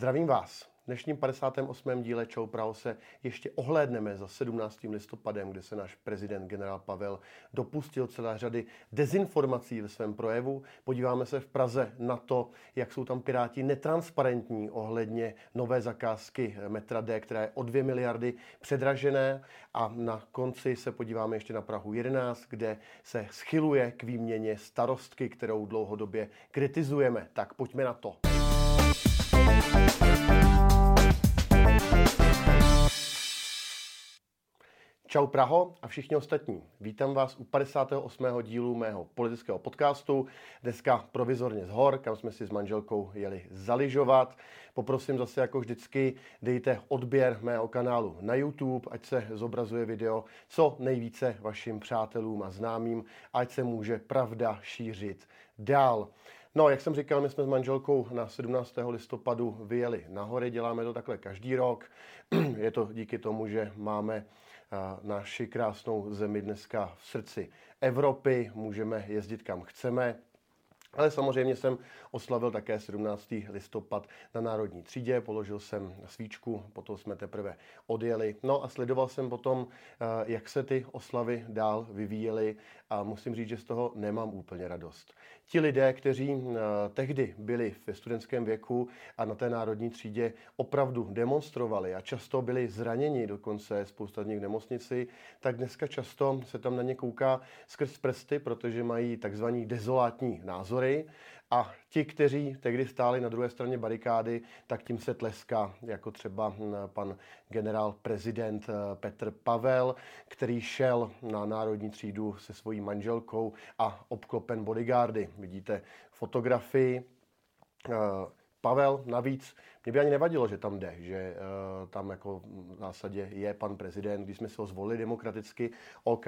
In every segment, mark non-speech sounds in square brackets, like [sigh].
Zdravím vás. V dnešním 58. díle Čau Praho se ještě ohlédneme za 17. listopadem, kde se náš prezident generál Pavel dopustil celé řady dezinformací ve svém projevu. Podíváme se v Praze na to, jak jsou tam Piráti netransparentní ohledně nové zakázky metra D, která je o 2 miliardy předražené. A na konci se podíváme ještě na Prahu 11, kde se schyluje k výměně starostky, kterou dlouhodobě kritizujeme. Tak pojďme na to. Čau Praho a všichni ostatní. Vítám vás u 58. dílu mého politického podcastu. Dneska provizorně z hor, kam jsme si s manželkou jeli zaližovat. Poprosím zase jako vždycky, dejte odběr mého kanálu na YouTube, ať se zobrazuje video co nejvíce vašim přátelům a známým, ať se může pravda šířit dál. No, jak jsem říkal, my jsme s manželkou na 17. listopadu vyjeli na hory, děláme to takhle každý rok. [clears throat] Je to díky tomu, že máme naši krásnou zemi dneska v srdci Evropy, můžeme jezdit kam chceme, ale samozřejmě jsem oslavil také 17. listopad na Národní třídě, položil jsem svíčku, potom jsme teprve odjeli. No a sledoval jsem potom, eh, jak se ty oslavy dál vyvíjely a musím říct, že z toho nemám úplně radost. Ti lidé, kteří eh, tehdy byli ve studentském věku a na té národní třídě opravdu demonstrovali a často byli zraněni, dokonce spousta z nich v nemocnici, tak dneska často se tam na ně kouká skrz prsty, protože mají takzvaný dezolátní názory a ti, kteří tehdy stáli na druhé straně barikády, tak tím se tleská, jako třeba hm, pan generál prezident eh, Petr Pavel, který šel na národní třídu se svojí manželkou a obklopen bodyguardy. Vidíte fotografii. Eh, Pavel navíc, mě by ani nevadilo, že tam jde, že uh, tam jako v zásadě je pan prezident, když jsme si ho zvolili demokraticky, OK,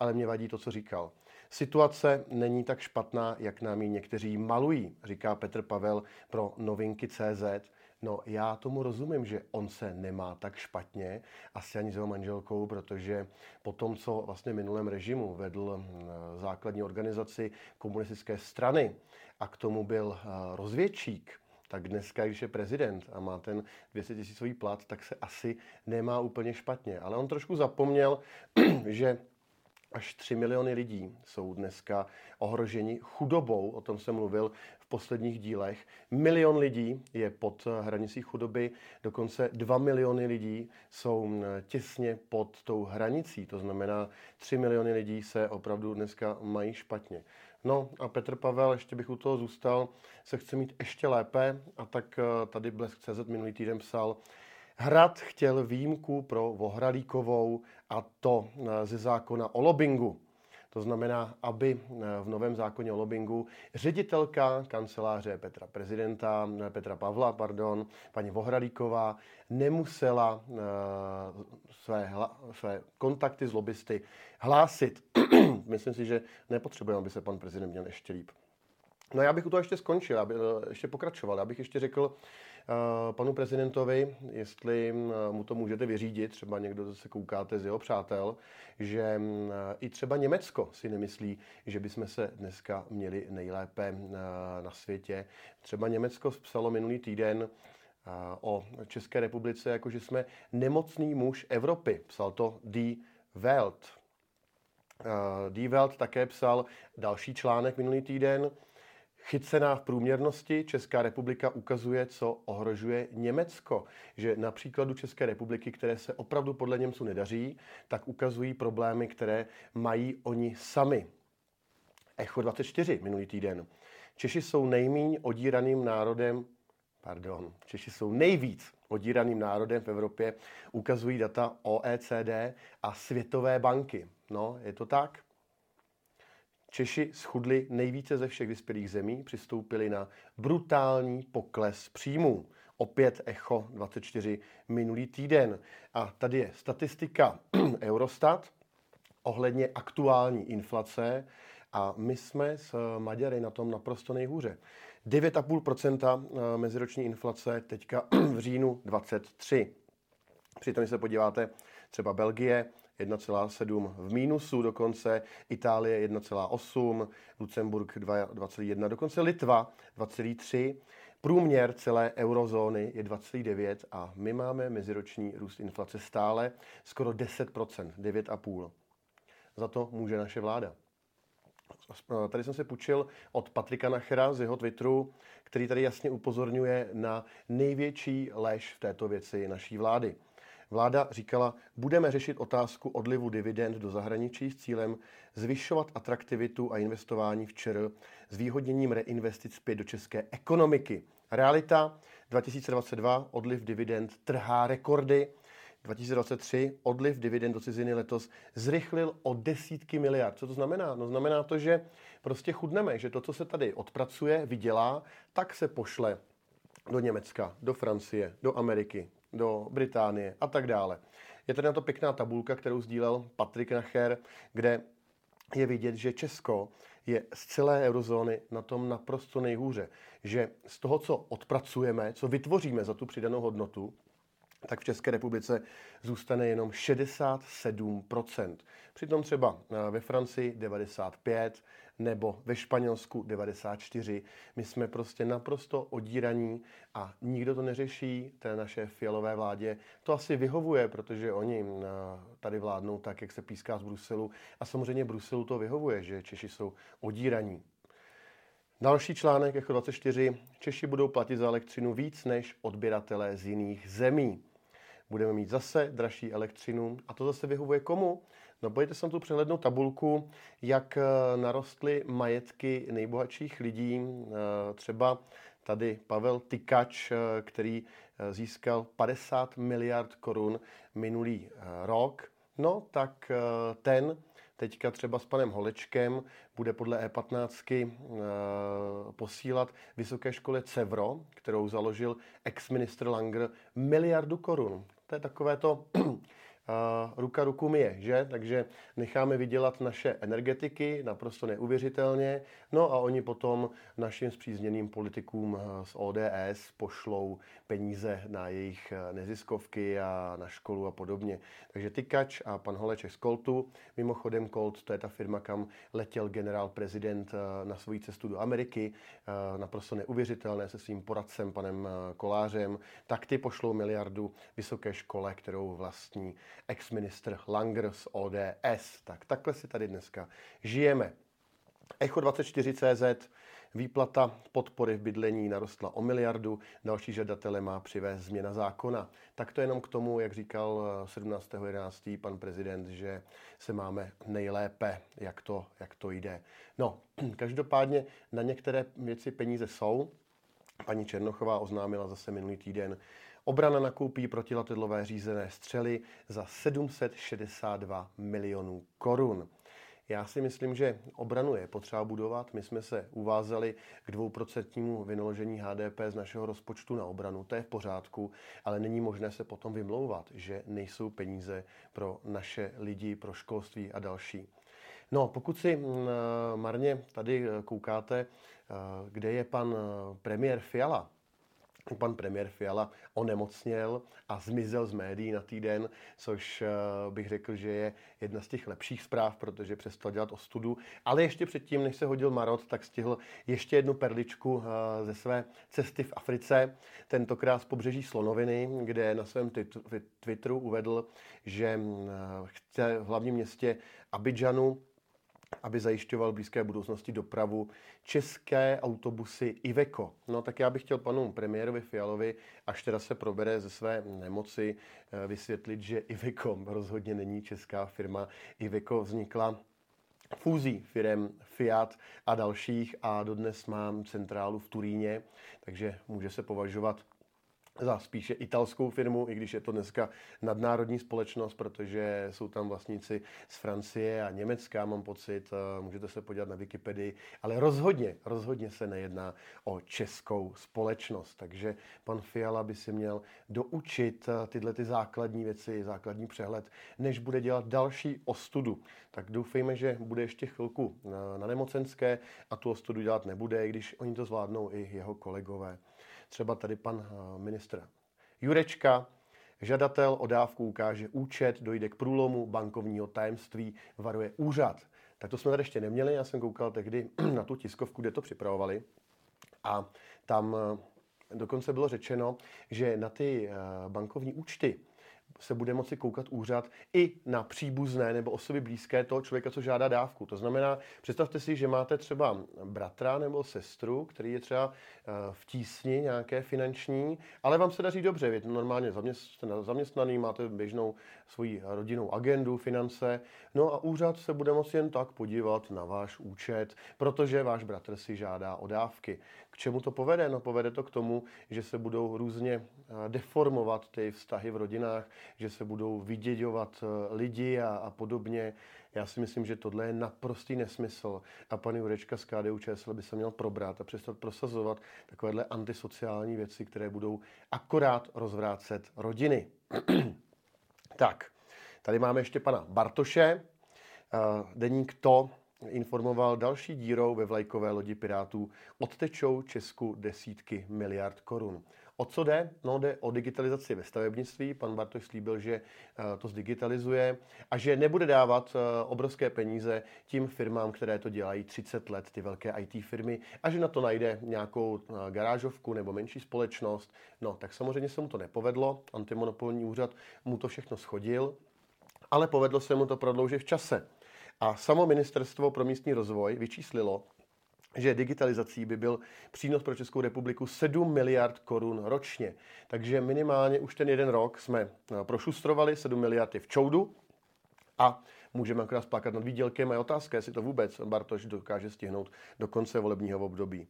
ale mě vadí to, co říkal. Situace není tak špatná, jak nám ji někteří malují, říká Petr Pavel pro novinky CZ. No já tomu rozumím, že on se nemá tak špatně, asi ani s jeho manželkou, protože po tom, co vlastně minulém režimu vedl hm, základní organizaci komunistické strany a k tomu byl eh, rozvědčík, tak dneska, když je prezident a má ten 200 tisícový plat, tak se asi nemá úplně špatně. Ale on trošku zapomněl, [clears throat] že až 3 miliony lidí jsou dneska ohroženi chudobou, o tom jsem mluvil v posledních dílech. Milion lidí je pod hranicí chudoby, dokonce 2 miliony lidí jsou těsně pod tou hranicí, to znamená 3 miliony lidí se opravdu dneska mají špatně. No a Petr Pavel, ještě bych u toho zůstal, se chce mít ještě lépe a tak eh, tady Blesk.cz minulý týden psal, Hrad chtěl výjimku pro Vohralíkovou a to eh, ze zákona o lobbingu. To znamená, aby eh, v novém zákoně o lobbingu ředitelka kanceláře Petra prezidenta, eh, Petra Pavla, pardon, paní Vohralíková, nemusela své, své kontakty s lobbysty hlásit. [clears throat] Myslím si, že nepotřebujeme, aby se pan prezident měl ještě líp. No já bych u toho ještě skončil, aby, ještě pokračoval. Já bych ještě řekl, panu prezidentovi, jestli eh, mu to můžete vyřídit, třeba někdo se koukáte z jeho přátel, že eh, i třeba Německo si nemyslí, že bychom se dneska měli nejlépe na světě. Třeba Německo psalo minulý týden, o České republice, jako že jsme nemocný muž Evropy. Psal to Die Welt. Die Welt také psal další článek minulý týden, Chycená v průměrnosti Česká republika ukazuje, co ohrožuje Německo. Že na příkladu České republiky, které se opravdu podle Němců nedaří, tak ukazují problémy, které mají oni sami. Echo 24 minulý týden. Češi jsou nejmíň odíraným národem, pardon, Češi jsou nejvíc odíraným národem v Evropě, ukazují data OECD a Světové banky. No, je to tak? Češi schudli nejvíce ze všech vyspělých zemí, přistoupili na brutální pokles příjmů. Opět Echo 24 minulý týden. A tady je statistika [clears throat] Eurostat ohledně aktuální inflace a my jsme s Maďary na tom naprosto nejhůře. 9,5% eh, meziroční inflace teďka [clears throat] v říjnu 23. Přitom, když se podíváte, třeba Belgie 1,7 v mínusu dokonce, Itálie 1,8, Lucemburg 2,1, dokonce Litva 2,3. Průměr celé eurozóny je 2,9 a my máme meziroční růst inflace stále skoro 10%, 9,5%. Za to může naše vláda. Tady jsem se půjčil od Patrika Nachera z jeho Twitteru, který tady jasně upozorňuje na největší lež v této věci naší vlády. Vláda říkala, budeme řešit otázku odlivu dividend do zahraničí s cílem zvyšovat atraktivitu a investování v ČR s výhodněním reinvestic zpět do české ekonomiky. Realita 2022 odliv dividend trhá rekordy. 2023 odliv dividend do ciziny letos zrychlil o desítky miliard. Co to znamená? No znamená to, že prostě chudneme, že to, co se tady odpracuje, vydělá, tak se pošle do Německa, do Francie, do Ameriky, do Británie a tak dále. Je tady na to pěkná tabulka, kterou sdílel Patrik Nacher, kde je vidět, že Česko je z celé eurozóny na tom naprosto nejhůře. Že z toho, co odpracujeme, co vytvoříme za tu přidanou hodnotu, tak v České republice zůstane jenom 67%. Přitom třeba eh, ve Francii 95, nebo ve Španělsku 94. My jsme prostě naprosto odíraní a nikdo to neřeší, té naše fialové vládě. To asi vyhovuje, protože oni eh, tady vládnou tak, jak se píská z Bruselu a samozřejmě Bruselu to vyhovuje, že Češi jsou odíraní. Další článek, jako 24. Češi budou platit za elektřinu víc než odběratelé z jiných zemí. Budeme mít zase dražší elektřinu a to zase vyhovuje komu? No pojďte se tu přehlednou tabulku, jak eh, narostly majetky nejbohatších lidí. Eh, třeba tady Pavel Tykač, eh, který získal 50 miliard korun minulý rok. No tak ten teďka třeba s panem Holečkem bude podle E15 posílat vysoké škole Cevro, kterou založil ex-ministr Langer, miliardu korun. To je takové to ruka ruku myje, že? Takže necháme vydělat naše energetiky naprosto neuvěřitelně, no a oni potom našim zpřízněným politikům eh, z ODS pošlou peníze na jejich eh, neziskovky a na školu a podobně. Takže Tykač a pan Holeček z Coltu, mimochodem Colt, to je ta firma, kam letěl generál prezident eh, na svou cestu do Ameriky, naprosto neuvěřitelné se svým poradcem, panem Kolářem, tak ty pošlou miliardu vysoké škole, kterou vlastní ex-ministr Langer z ODS. Tak takhle si tady dneska žijeme. Echo 24CZ, výplata podpory v bydlení narostla o miliardu, další žadatele má přivést změna zákona. Tak to jenom k tomu, jak říkal 17.11. pan prezident, že se máme nejlépe, jak to, jak to jde. No, [clears throat] každopádně na některé věci peníze jsou. Paní Černochová oznámila zase minulý týden, Obrana nakoupí protiletadlové řízené střely za 762 milionů korun. Já si myslím, že obranu je potřeba budovat. My jsme se uvázali k dvouprocentnímu vynaložení HDP z našeho rozpočtu na obranu. To je v pořádku, ale není možné se potom vymlouvat, že nejsou peníze pro naše lidi, pro školství a další. No, pokud si mm, marně tady koukáte, eh, kde je pan eh, premiér Fiala, pan premiér Fiala onemocněl a zmizel z médií na týden, což eh, bych řekl, že je jedna z těch lepších zpráv, protože přestal dělat ostudu. Ale ještě předtím, než se hodil Marot, tak stihl ještě jednu perličku eh, ze své cesty v Africe, tentokrát z pobřeží Slonoviny, kde na svém Twitteru uvedl, že mm, eh, chce v hlavním městě Abidžanu aby zajišťoval v blízké budoucnosti dopravu české autobusy Iveco. No tak já bych chtěl panu premiérovi Fialovi, až teda se probere ze své nemoci, eh, vysvětlit, že Iveco rozhodně není česká firma. Iveco vznikla fúzí firem Fiat a dalších a dodnes mám centrálu v Turíně, takže může se považovat za spíše italskou firmu, i když je to dneska nadnárodní společnost, protože jsou tam vlastníci z Francie a Německa, mám pocit, můžete se podívat na Wikipedii, ale rozhodně, rozhodně se nejedná o českou společnost, takže pan Fiala by si měl doučit tyhle ty základní věci, základní přehled, než bude dělat další ostudu. Tak doufejme, že bude ještě chvilku na nemocenské a tu ostudu dělat nebude, i když oni to zvládnou i jeho kolegové. Třeba tady pan eh, ministr Jurečka, žadatel o dávku ukáže účet, dojde k průlomu bankovního tajemství, varuje úřad. Tak to jsme tady ještě neměli, já jsem koukal tehdy [clears throat] na tu tiskovku, kde to připravovali. A tam eh, dokonce bylo řečeno, že na ty bankovní účty se bude moci koukat úřad i na příbuzné nebo osoby blízké toho člověka, co žádá dávku. To znamená, představte si, že máte třeba bratra nebo sestru, který je třeba eh, v tísni nějaké finanční, ale vám se daří dobře, vy normálně zaměstnaný, máte běžnou svoji rodinnou agendu, finance, no a úřad se bude moci jen tak podívat na váš účet, protože váš bratr si žádá o dávky. K čemu to povede? No povede to k tomu, že se budou různě deformovat ty vztahy v rodinách, že se budou vyděďovat eh, lidi a, a podobně. Já si myslím, že tohle je naprostý nesmysl a pan Jurečka z KDU ČSL by se měl probrat a přestat prosazovat takovéhle antisociální věci, které budou akorát rozvrácet rodiny. [clears throat] tak, tady máme ještě pana Bartoše. Eh, deník to informoval další dírou ve vlajkové lodi Pirátů odtečou Česku desítky miliard korun. O co jde? No, jde o digitalizaci ve stavebnictví. Pan Bartoš slíbil, že eh, to zdigitalizuje a že nebude dávat eh, obrovské peníze tím firmám, které to dělají 30 let, ty velké IT firmy, a že na to najde nějakou eh, garážovku nebo menší společnost. No, tak samozřejmě se mu to nepovedlo. Antimonopolní úřad mu to všechno schodil, ale povedlo se mu to prodloužit v čase. A samo Ministerstvo pro místní rozvoj vyčíslilo, že digitalizací by byl přínos pro Českou republiku 7 miliard korun ročně. Takže minimálně už ten jeden rok jsme eh, prošustrovali 7 miliardy v čoudu a můžeme akorát plakat nad výdělkem a je otázka, jestli to vůbec Bartoš dokáže stihnout do konce volebního období.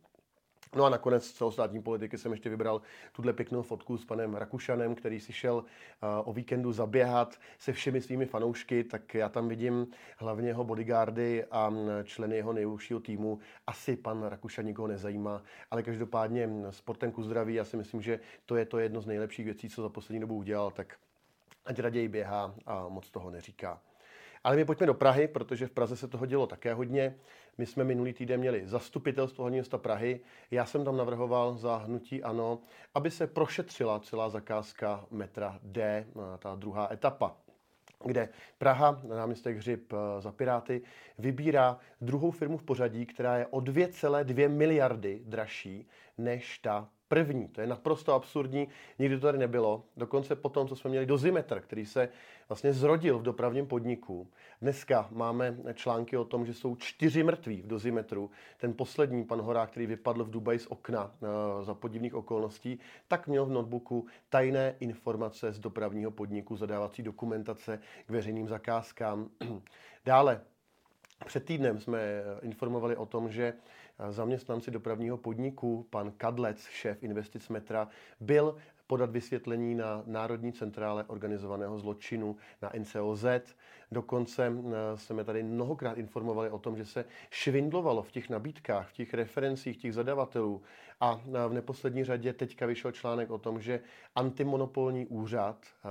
No a nakonec celostátní politiky jsem ještě vybral tuhle pěknou fotku s panem Rakušanem, který si šel uh, o víkendu zaběhat se všemi svými fanoušky, tak já tam vidím hlavně jeho bodyguardy a členy jeho nejúžšího týmu. Asi pan Rakušan nikoho nezajímá, ale každopádně sportem ku zdraví, já si myslím, že to je to jedno z nejlepších věcí, co za poslední dobu udělal, tak ať raději běhá a moc toho neříká. Ale my pojďme do Prahy, protože v Praze se toho dělo také hodně. My jsme minulý týden měli zastupitelstvo hlavního města Prahy. Já jsem tam navrhoval za hnutí ANO, aby se prošetřila celá zakázka metra D, ta druhá etapa kde Praha, náměstek Hřib eh, za Piráty, vybírá druhou firmu v pořadí, která je o 2,2 miliardy dražší než ta první. To je naprosto absurdní, nikdy to tady nebylo. Dokonce po tom, co jsme měli dozimetr, který se vlastně zrodil v dopravním podniku. Dneska máme články o tom, že jsou čtyři mrtví v dozimetru. Ten poslední, pan Horák, který vypadl v Dubaji z okna uh, za podivných okolností, tak měl v notebooku tajné informace z dopravního podniku, zadávací dokumentace k veřejným zakázkám. [clears throat] Dále, před týdnem jsme informovali o tom, že zaměstnanci dopravního podniku, pan Kadlec, šéf investic metra, byl podat vysvětlení na Národní centrále organizovaného zločinu, na NCOZ. Dokonce eh, jsme tady mnohokrát informovali o tom, že se švindlovalo v těch nabídkách, v těch referencích těch zadavatelů. A v neposlední řadě teďka vyšel článek o tom, že antimonopolní úřad eh,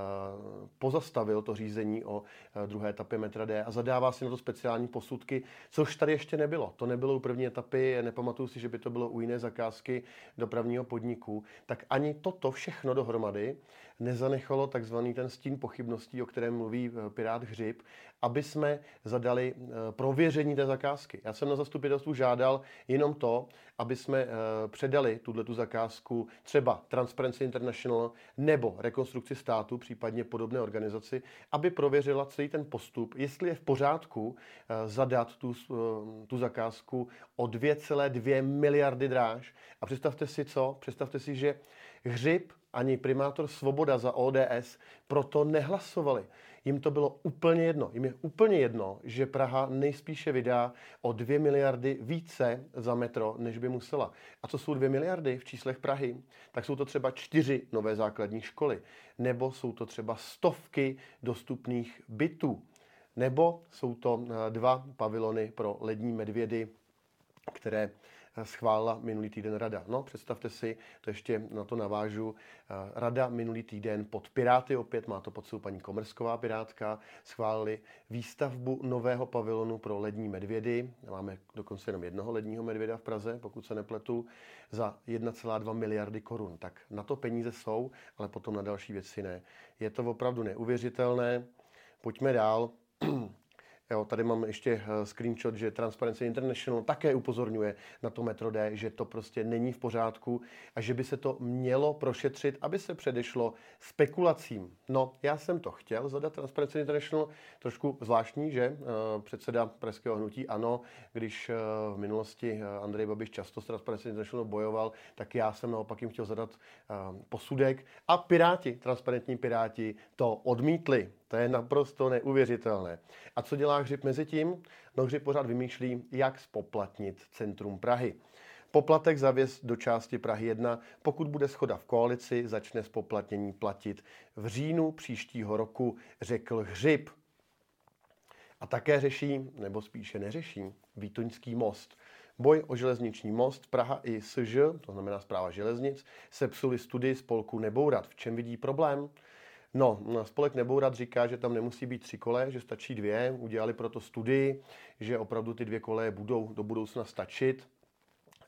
pozastavil to řízení o eh, druhé etapě metra D a zadává si na to speciální posudky, což tady ještě nebylo. To nebylo u první etapy, nepamatuju si, že by to bylo u jiné zakázky dopravního podniku. Tak ani toto všechno dohromady nezanechalo takzvaný ten stín pochybností, o kterém mluví eh, Pirát Hřib, aby jsme zadali eh, prověření té zakázky. Já jsem na zastupitelstvu žádal jenom to, aby jsme eh, předali tuhle tu zakázku třeba Transparency International nebo Rekonstrukci státu, případně podobné organizaci, aby prověřila celý ten postup, jestli je v pořádku zadat tu, tu zakázku o 2,2 miliardy dráž. A představte si co? Představte si, že Hřib ani primátor Svoboda za ODS proto nehlasovali. Jim to bylo úplně jedno. Jim je úplně jedno, že Praha nejspíše vydá o 2 miliardy více za metro, než by musela. A co jsou 2 miliardy v číslech Prahy? Tak jsou to třeba čtyři nové základní školy, nebo jsou to třeba stovky dostupných bytů, nebo jsou to eh, dva pavilony pro lední medvědy, které schválila minulý týden rada. No, představte si, to ještě na to navážu, eh, rada minulý týden pod Piráty opět, má to pod sebou paní Komersková Pirátka, schválili výstavbu nového pavilonu pro lední medvědy. Máme dokonce jenom jednoho ledního medvěda v Praze, pokud se nepletu, za 1,2 miliardy korun. Tak na to peníze jsou, ale potom na další věci ne. Je to opravdu neuvěřitelné. Pojďme dál. [clears throat] Jo, tady mám ještě eh, screenshot, že Transparency International také upozorňuje na to metro D, že to prostě není v pořádku a že by se to mělo prošetřit, aby se předešlo spekulacím. No, já jsem to chtěl zadat Transparency International, trošku zvláštní, že eh, předseda Pražského hnutí ano, když eh, v minulosti Andrej Babiš často s Transparency International bojoval, tak já jsem naopak jim chtěl zadat posudek a Piráti, transparentní Piráti, to odmítli. To je naprosto neuvěřitelné. A co dělá Hřib mezi tím? No Hřib pořád vymýšlí, jak spoplatnit centrum Prahy. Poplatek zavěs do části Prahy 1, pokud bude schoda v koalici, začne spoplatnění platit v říjnu příštího roku, řekl Hřib. A také řeší, nebo spíše neřeší, Výtoňský most. Boj o železniční most Praha i SŽ, to znamená zpráva železnic, sepsuli studii spolku Nebourat. V čem vidí problém? No, spolek Nebourat říká, že tam nemusí být tři kole, že stačí dvě. Udělali proto studii, že opravdu ty dvě koleje budou do budoucna stačit.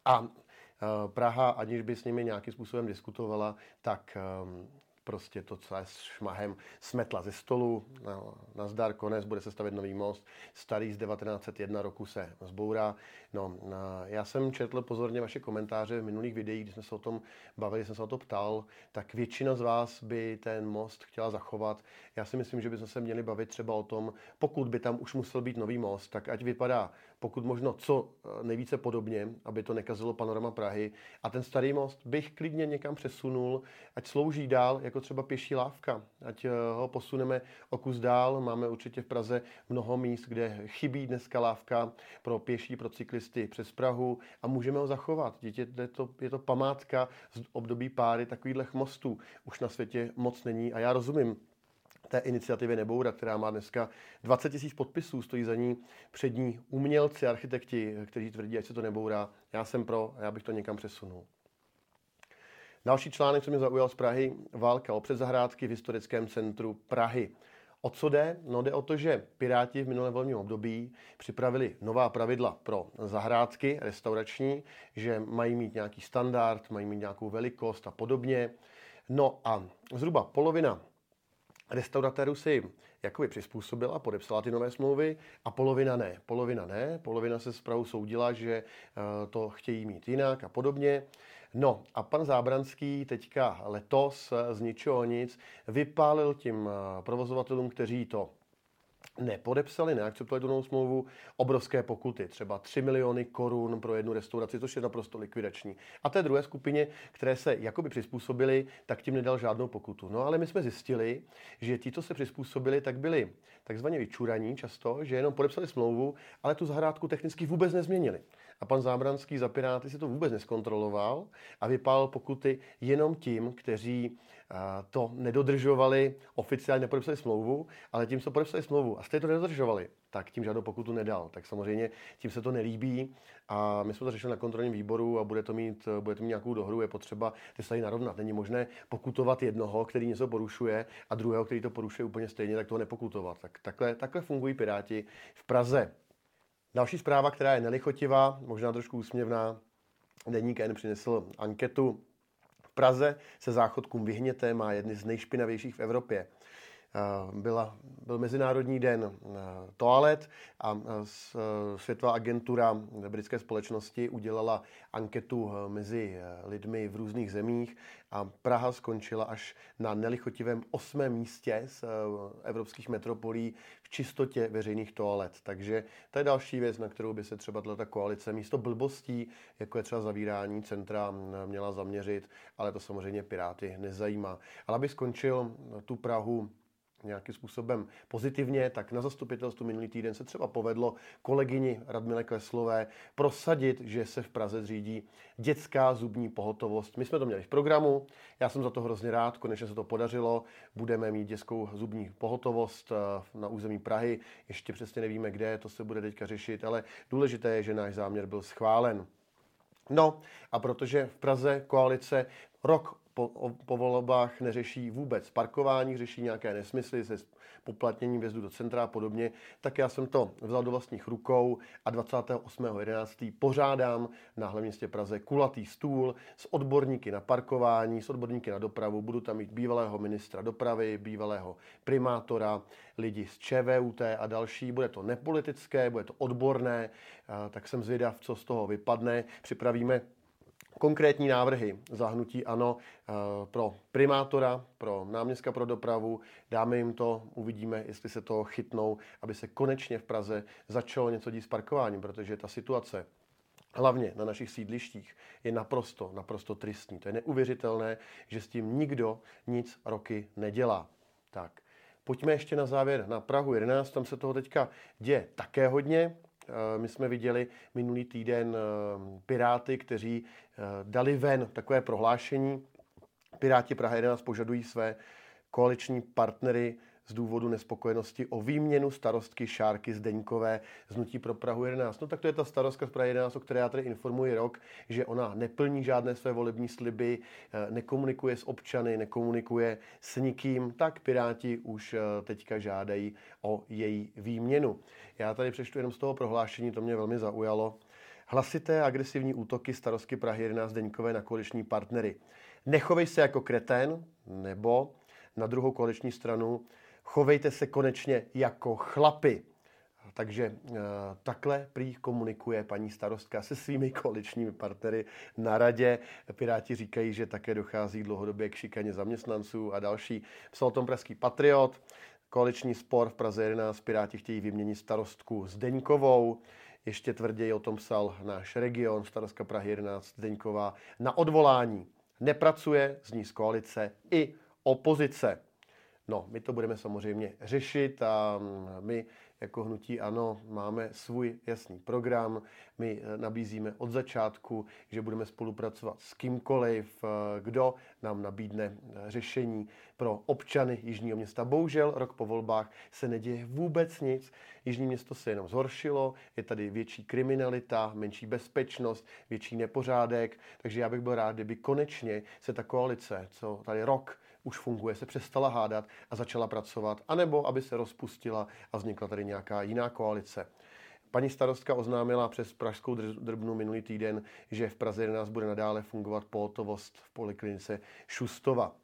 A eh, Praha, aniž by s nimi nějakým způsobem diskutovala, tak ehm, prostě to celé s šmahem smetla ze stolu. No, nazdar, konec, bude se stavět nový most. Starý z 1901 roku se zbourá. No, já jsem četl pozorně vaše komentáře v minulých videích, kdy jsme se o tom bavili, jsem se o to ptal, tak většina z vás by ten most chtěla zachovat. Já si myslím, že bychom se měli bavit třeba o tom, pokud by tam už musel být nový most, tak ať vypadá pokud možno co eh, nejvíce podobně, aby to nekazilo panorama Prahy. A ten starý most bych klidně někam přesunul, ať slouží dál jako třeba pěší lávka, ať eh, ho posuneme o kus dál. Máme určitě v Praze mnoho míst, kde chybí dneska lávka pro pěší, pro cyklisty přes Prahu a můžeme ho zachovat. Dítě, je to, je to památka z období páry takovýchhle mostů. Už na světě moc není a já rozumím té iniciativě Neboura, která má dneska 20 tisíc podpisů, stojí za ní přední umělci, architekti, kteří tvrdí, ať se to nebourá. Já jsem pro a já bych to někam přesunul. Další článek, co mě zaujal z Prahy, válka o předzahrádky v historickém centru Prahy. O co jde? No jde o to, že Piráti v minulém volebním období připravili nová pravidla pro zahrádky restaurační, že mají mít nějaký standard, mají mít nějakou velikost a podobně. No a zhruba polovina restauratérů si jakoby přizpůsobila, podepsala ty nové smlouvy a polovina ne. Polovina ne, polovina se zpravu soudila, že eh, to chtějí mít jinak a podobně. No a pan Zábranský teďka letos z ničeho nic vypálil tím eh, provozovatelům, kteří to nepodepsali, neakceptovali tu novou smlouvu, obrovské pokuty, třeba 3 miliony korun pro jednu restauraci, což je naprosto likvidační. A té druhé skupině, které se jakoby přizpůsobili, tak tím nedal žádnou pokutu. No ale my jsme zjistili, že ti, co se přizpůsobili, tak byli takzvaně vyčuraní často, že jenom podepsali smlouvu, ale tu zahrádku technicky vůbec nezměnili. A pan Zábranský za Piráty si to vůbec neskontroloval a vypál pokuty jenom tím, kteří to nedodržovali, oficiálně nepodepsali smlouvu, ale tím, co podepsali smlouvu a stejně to nedodržovali, tak tím žádnou pokutu nedal. Tak samozřejmě tím se to nelíbí a my jsme to řešili na kontrolním výboru a bude to mít, bude to mít nějakou dohru, je potřeba ty se narovnat. Není možné pokutovat jednoho, který něco porušuje a druhého, který to porušuje úplně stejně, tak toho nepokutovat. Tak takhle, takhle fungují Piráti v Praze. Další zpráva, která je nelichotivá, možná trošku úsměvná, Deník N přinesl anketu Praze se záchodkům vyhněte, má jedny z nejšpinavějších v Evropě. Eh, byla, byl Mezinárodní den eh, toalet a eh, Světová agentura britské společnosti udělala anketu mezi lidmi v různých zemích a Praha skončila až na nelichotivém osmém místě z evropských metropolí v čistotě veřejných toalet. Takže to je další věc, na kterou by se třeba tato koalice místo blbostí, jako je třeba zavírání centra, měla zaměřit, ale to samozřejmě Piráty nezajímá. Ale aby skončil tu Prahu nějakým způsobem pozitivně, tak na zastupitelstvu minulý týden se třeba povedlo kolegyni Radmile Kleslové prosadit, že se v Praze zřídí dětská zubní pohotovost. My jsme to měli v programu, já jsem za to hrozně rád, konečně se to podařilo. Budeme mít dětskou zubní pohotovost eh, na území Prahy, ještě přesně nevíme kde, to se bude teďka řešit, ale důležité je, že náš záměr byl schválen. No a protože v Praze koalice rok po, po volbách neřeší vůbec parkování, řeší nějaké nesmysly se poplatněním vjezdu do centra a podobně, tak já jsem to vzal do vlastních rukou a 28.11. pořádám na hlavním městě Praze kulatý stůl s odborníky na parkování, s odborníky na dopravu. Budu tam mít bývalého ministra dopravy, bývalého primátora, lidi z ČVUT a další. Bude to nepolitické, bude to odborné, tak jsem zvědav, co z toho vypadne. Připravíme konkrétní návrhy zahnutí ano eh, pro primátora, pro náměstka pro dopravu. Dáme jim to, uvidíme, jestli se to chytnou, aby se konečně v Praze začalo něco dít s parkováním, protože ta situace hlavně na našich sídlištích, je naprosto, naprosto tristní. To je neuvěřitelné, že s tím nikdo nic roky nedělá. Tak, pojďme ještě na závěr na Prahu 11, tam se toho teďka děje také hodně. Eh, my jsme viděli minulý týden eh, Piráty, kteří eh, dali ven takové prohlášení. Piráti Praha 11 požadují své koaliční partnery z důvodu nespokojenosti o výměnu starostky Šárky Zdeňkové z Nutí pro Prahu 11. No tak to je ta starostka z Prahy 11, o které já tady informuji rok, že ona neplní žádné své volební sliby, eh, nekomunikuje s občany, nekomunikuje s nikým, tak Piráti už eh, teďka žádají o její výměnu. Já tady přečtu jenom z toho prohlášení, to mě velmi zaujalo. Hlasité agresivní útoky starostky Prahy 11 Deňkové na koaliční partnery. Nechovej se jako kretén, nebo na druhou koaliční stranu chovejte se konečně jako chlapy. Takže e, takhle prý komunikuje paní starostka se svými koaličními partnery na radě. Piráti říkají, že také dochází dlouhodobě k šikaně zaměstnanců a další. Psal o tom pražský patriot. Koaliční spor v Praze 11. Piráti chtějí vyměnit starostku s Deňkovou. Ještě tvrději o tom psal náš region, starostka Prahy 11 Zdeňková, na odvolání. Nepracuje z ní z koalice i opozice. No, my to budeme samozřejmě řešit a mm, my jako hnutí ANO máme svůj jasný program. My eh, nabízíme od začátku, že budeme spolupracovat s kýmkoliv, eh, kdo nám nabídne eh, řešení pro občany Jižního města. Bohužel rok po volbách se neděje vůbec nic. Jižní město se jenom zhoršilo, je tady větší kriminalita, menší bezpečnost, větší nepořádek, takže já bych byl rád, kdyby konečně se ta koalice, co tady rok už funguje, se přestala hádat a začala pracovat, anebo aby se rozpustila a vznikla tady nějaká jiná koalice. Paní starostka oznámila přes Pražskou drbnu minulý týden, že v Praze 11 bude nadále fungovat pohotovost v poliklinice Šustova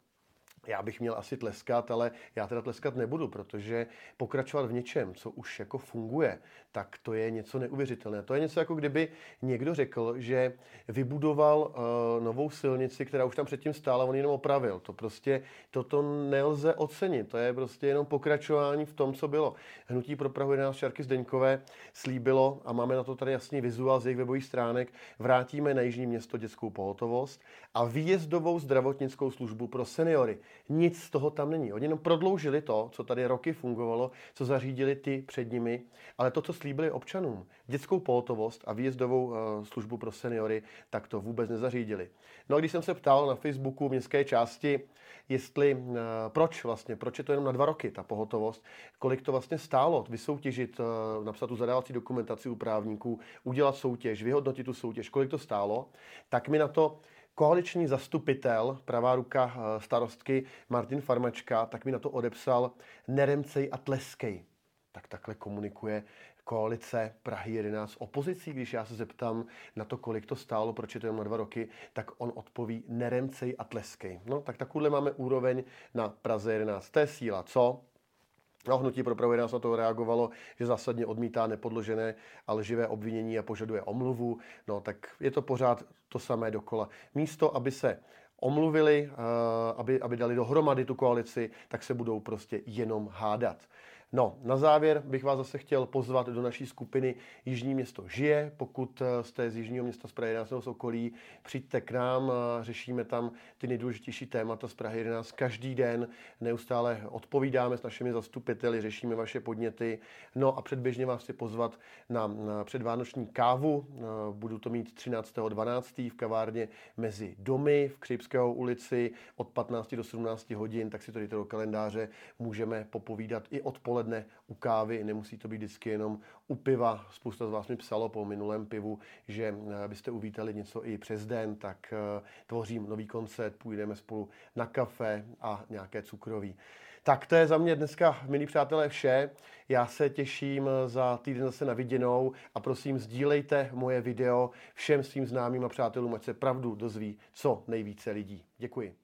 já bych měl asi tleskat, ale já teda tleskat nebudu, protože pokračovat v něčem, co už jako funguje, tak to je něco neuvěřitelné. To je něco jako kdyby někdo řekl, že vybudoval uh, novou silnici, která už tam předtím stála, on jenom opravil. To prostě, toto nelze ocenit. To je prostě jenom pokračování v tom, co bylo. Hnutí pro Prahu 11 Šarky Zdeňkové slíbilo, a máme na to tady jasný vizuál z jejich webových stránek, vrátíme na Jižní město dětskou pohotovost a výjezdovou zdravotnickou službu pro seniory. Nic z toho tam není. Oni jenom prodloužili to, co tady roky fungovalo, co zařídili ty před nimi, ale to, co slíbili občanům, dětskou pohotovost a výjezdovou uh, službu pro seniory, tak to vůbec nezařídili. No a když jsem se ptal na Facebooku městské části, jestli uh, proč vlastně, proč je to jenom na dva roky ta pohotovost, kolik to vlastně stálo vysoutěžit, uh, napsat tu zadávací dokumentaci u právníků, udělat soutěž, vyhodnotit tu soutěž, kolik to stálo, tak mi na to koaliční zastupitel, pravá ruka eh, starostky Martin Farmačka, tak mi na to odepsal neremcej a tleskej. Tak takhle komunikuje koalice Prahy 11 opozicí. Když já se zeptám na to, kolik to stálo, proč je to jen na dva roky, tak on odpoví neremcej a tleskej. No, tak takovýhle máme úroveň na Praze 11. To je síla, co? No, hnutí pro 11 na to reagovalo, že zásadně odmítá nepodložené a lživé obvinění a požaduje omluvu. No, tak je to pořád to samé dokola. Místo, aby se omluvili, eh, aby, aby dali dohromady tu koalici, tak se budou prostě jenom hádat. No, na závěr bych vás zase chtěl pozvat do naší skupiny Jižní město žije. Pokud eh, jste z Jižního města z Prahy 11 z okolí, přijďte k nám, řešíme tam ty nejdůležitější témata z Prahy 11 každý den. Neustále odpovídáme s našimi zastupiteli, řešíme vaše podněty. No a předběžně vás chci pozvat na, předvánoční kávu. Eh, budu to mít 13.12. v kavárně mezi domy v Křipského ulici od 15 do 17 hodin, tak si to dejte do kalendáře. Můžeme popovídat i odpoledne odpoledne u kávy, nemusí to být vždycky jenom u piva. Spousta z vás mi psalo po minulém pivu, že eh, byste uvítali něco i přes den, tak eh, tvořím nový koncert, půjdeme spolu na kafe a nějaké cukroví. Tak to je za mě dneska, milí přátelé, vše. Já se těším za týden zase na viděnou a prosím, sdílejte moje video všem svým známým a přátelům, ať se pravdu dozví co nejvíce lidí. Děkuji.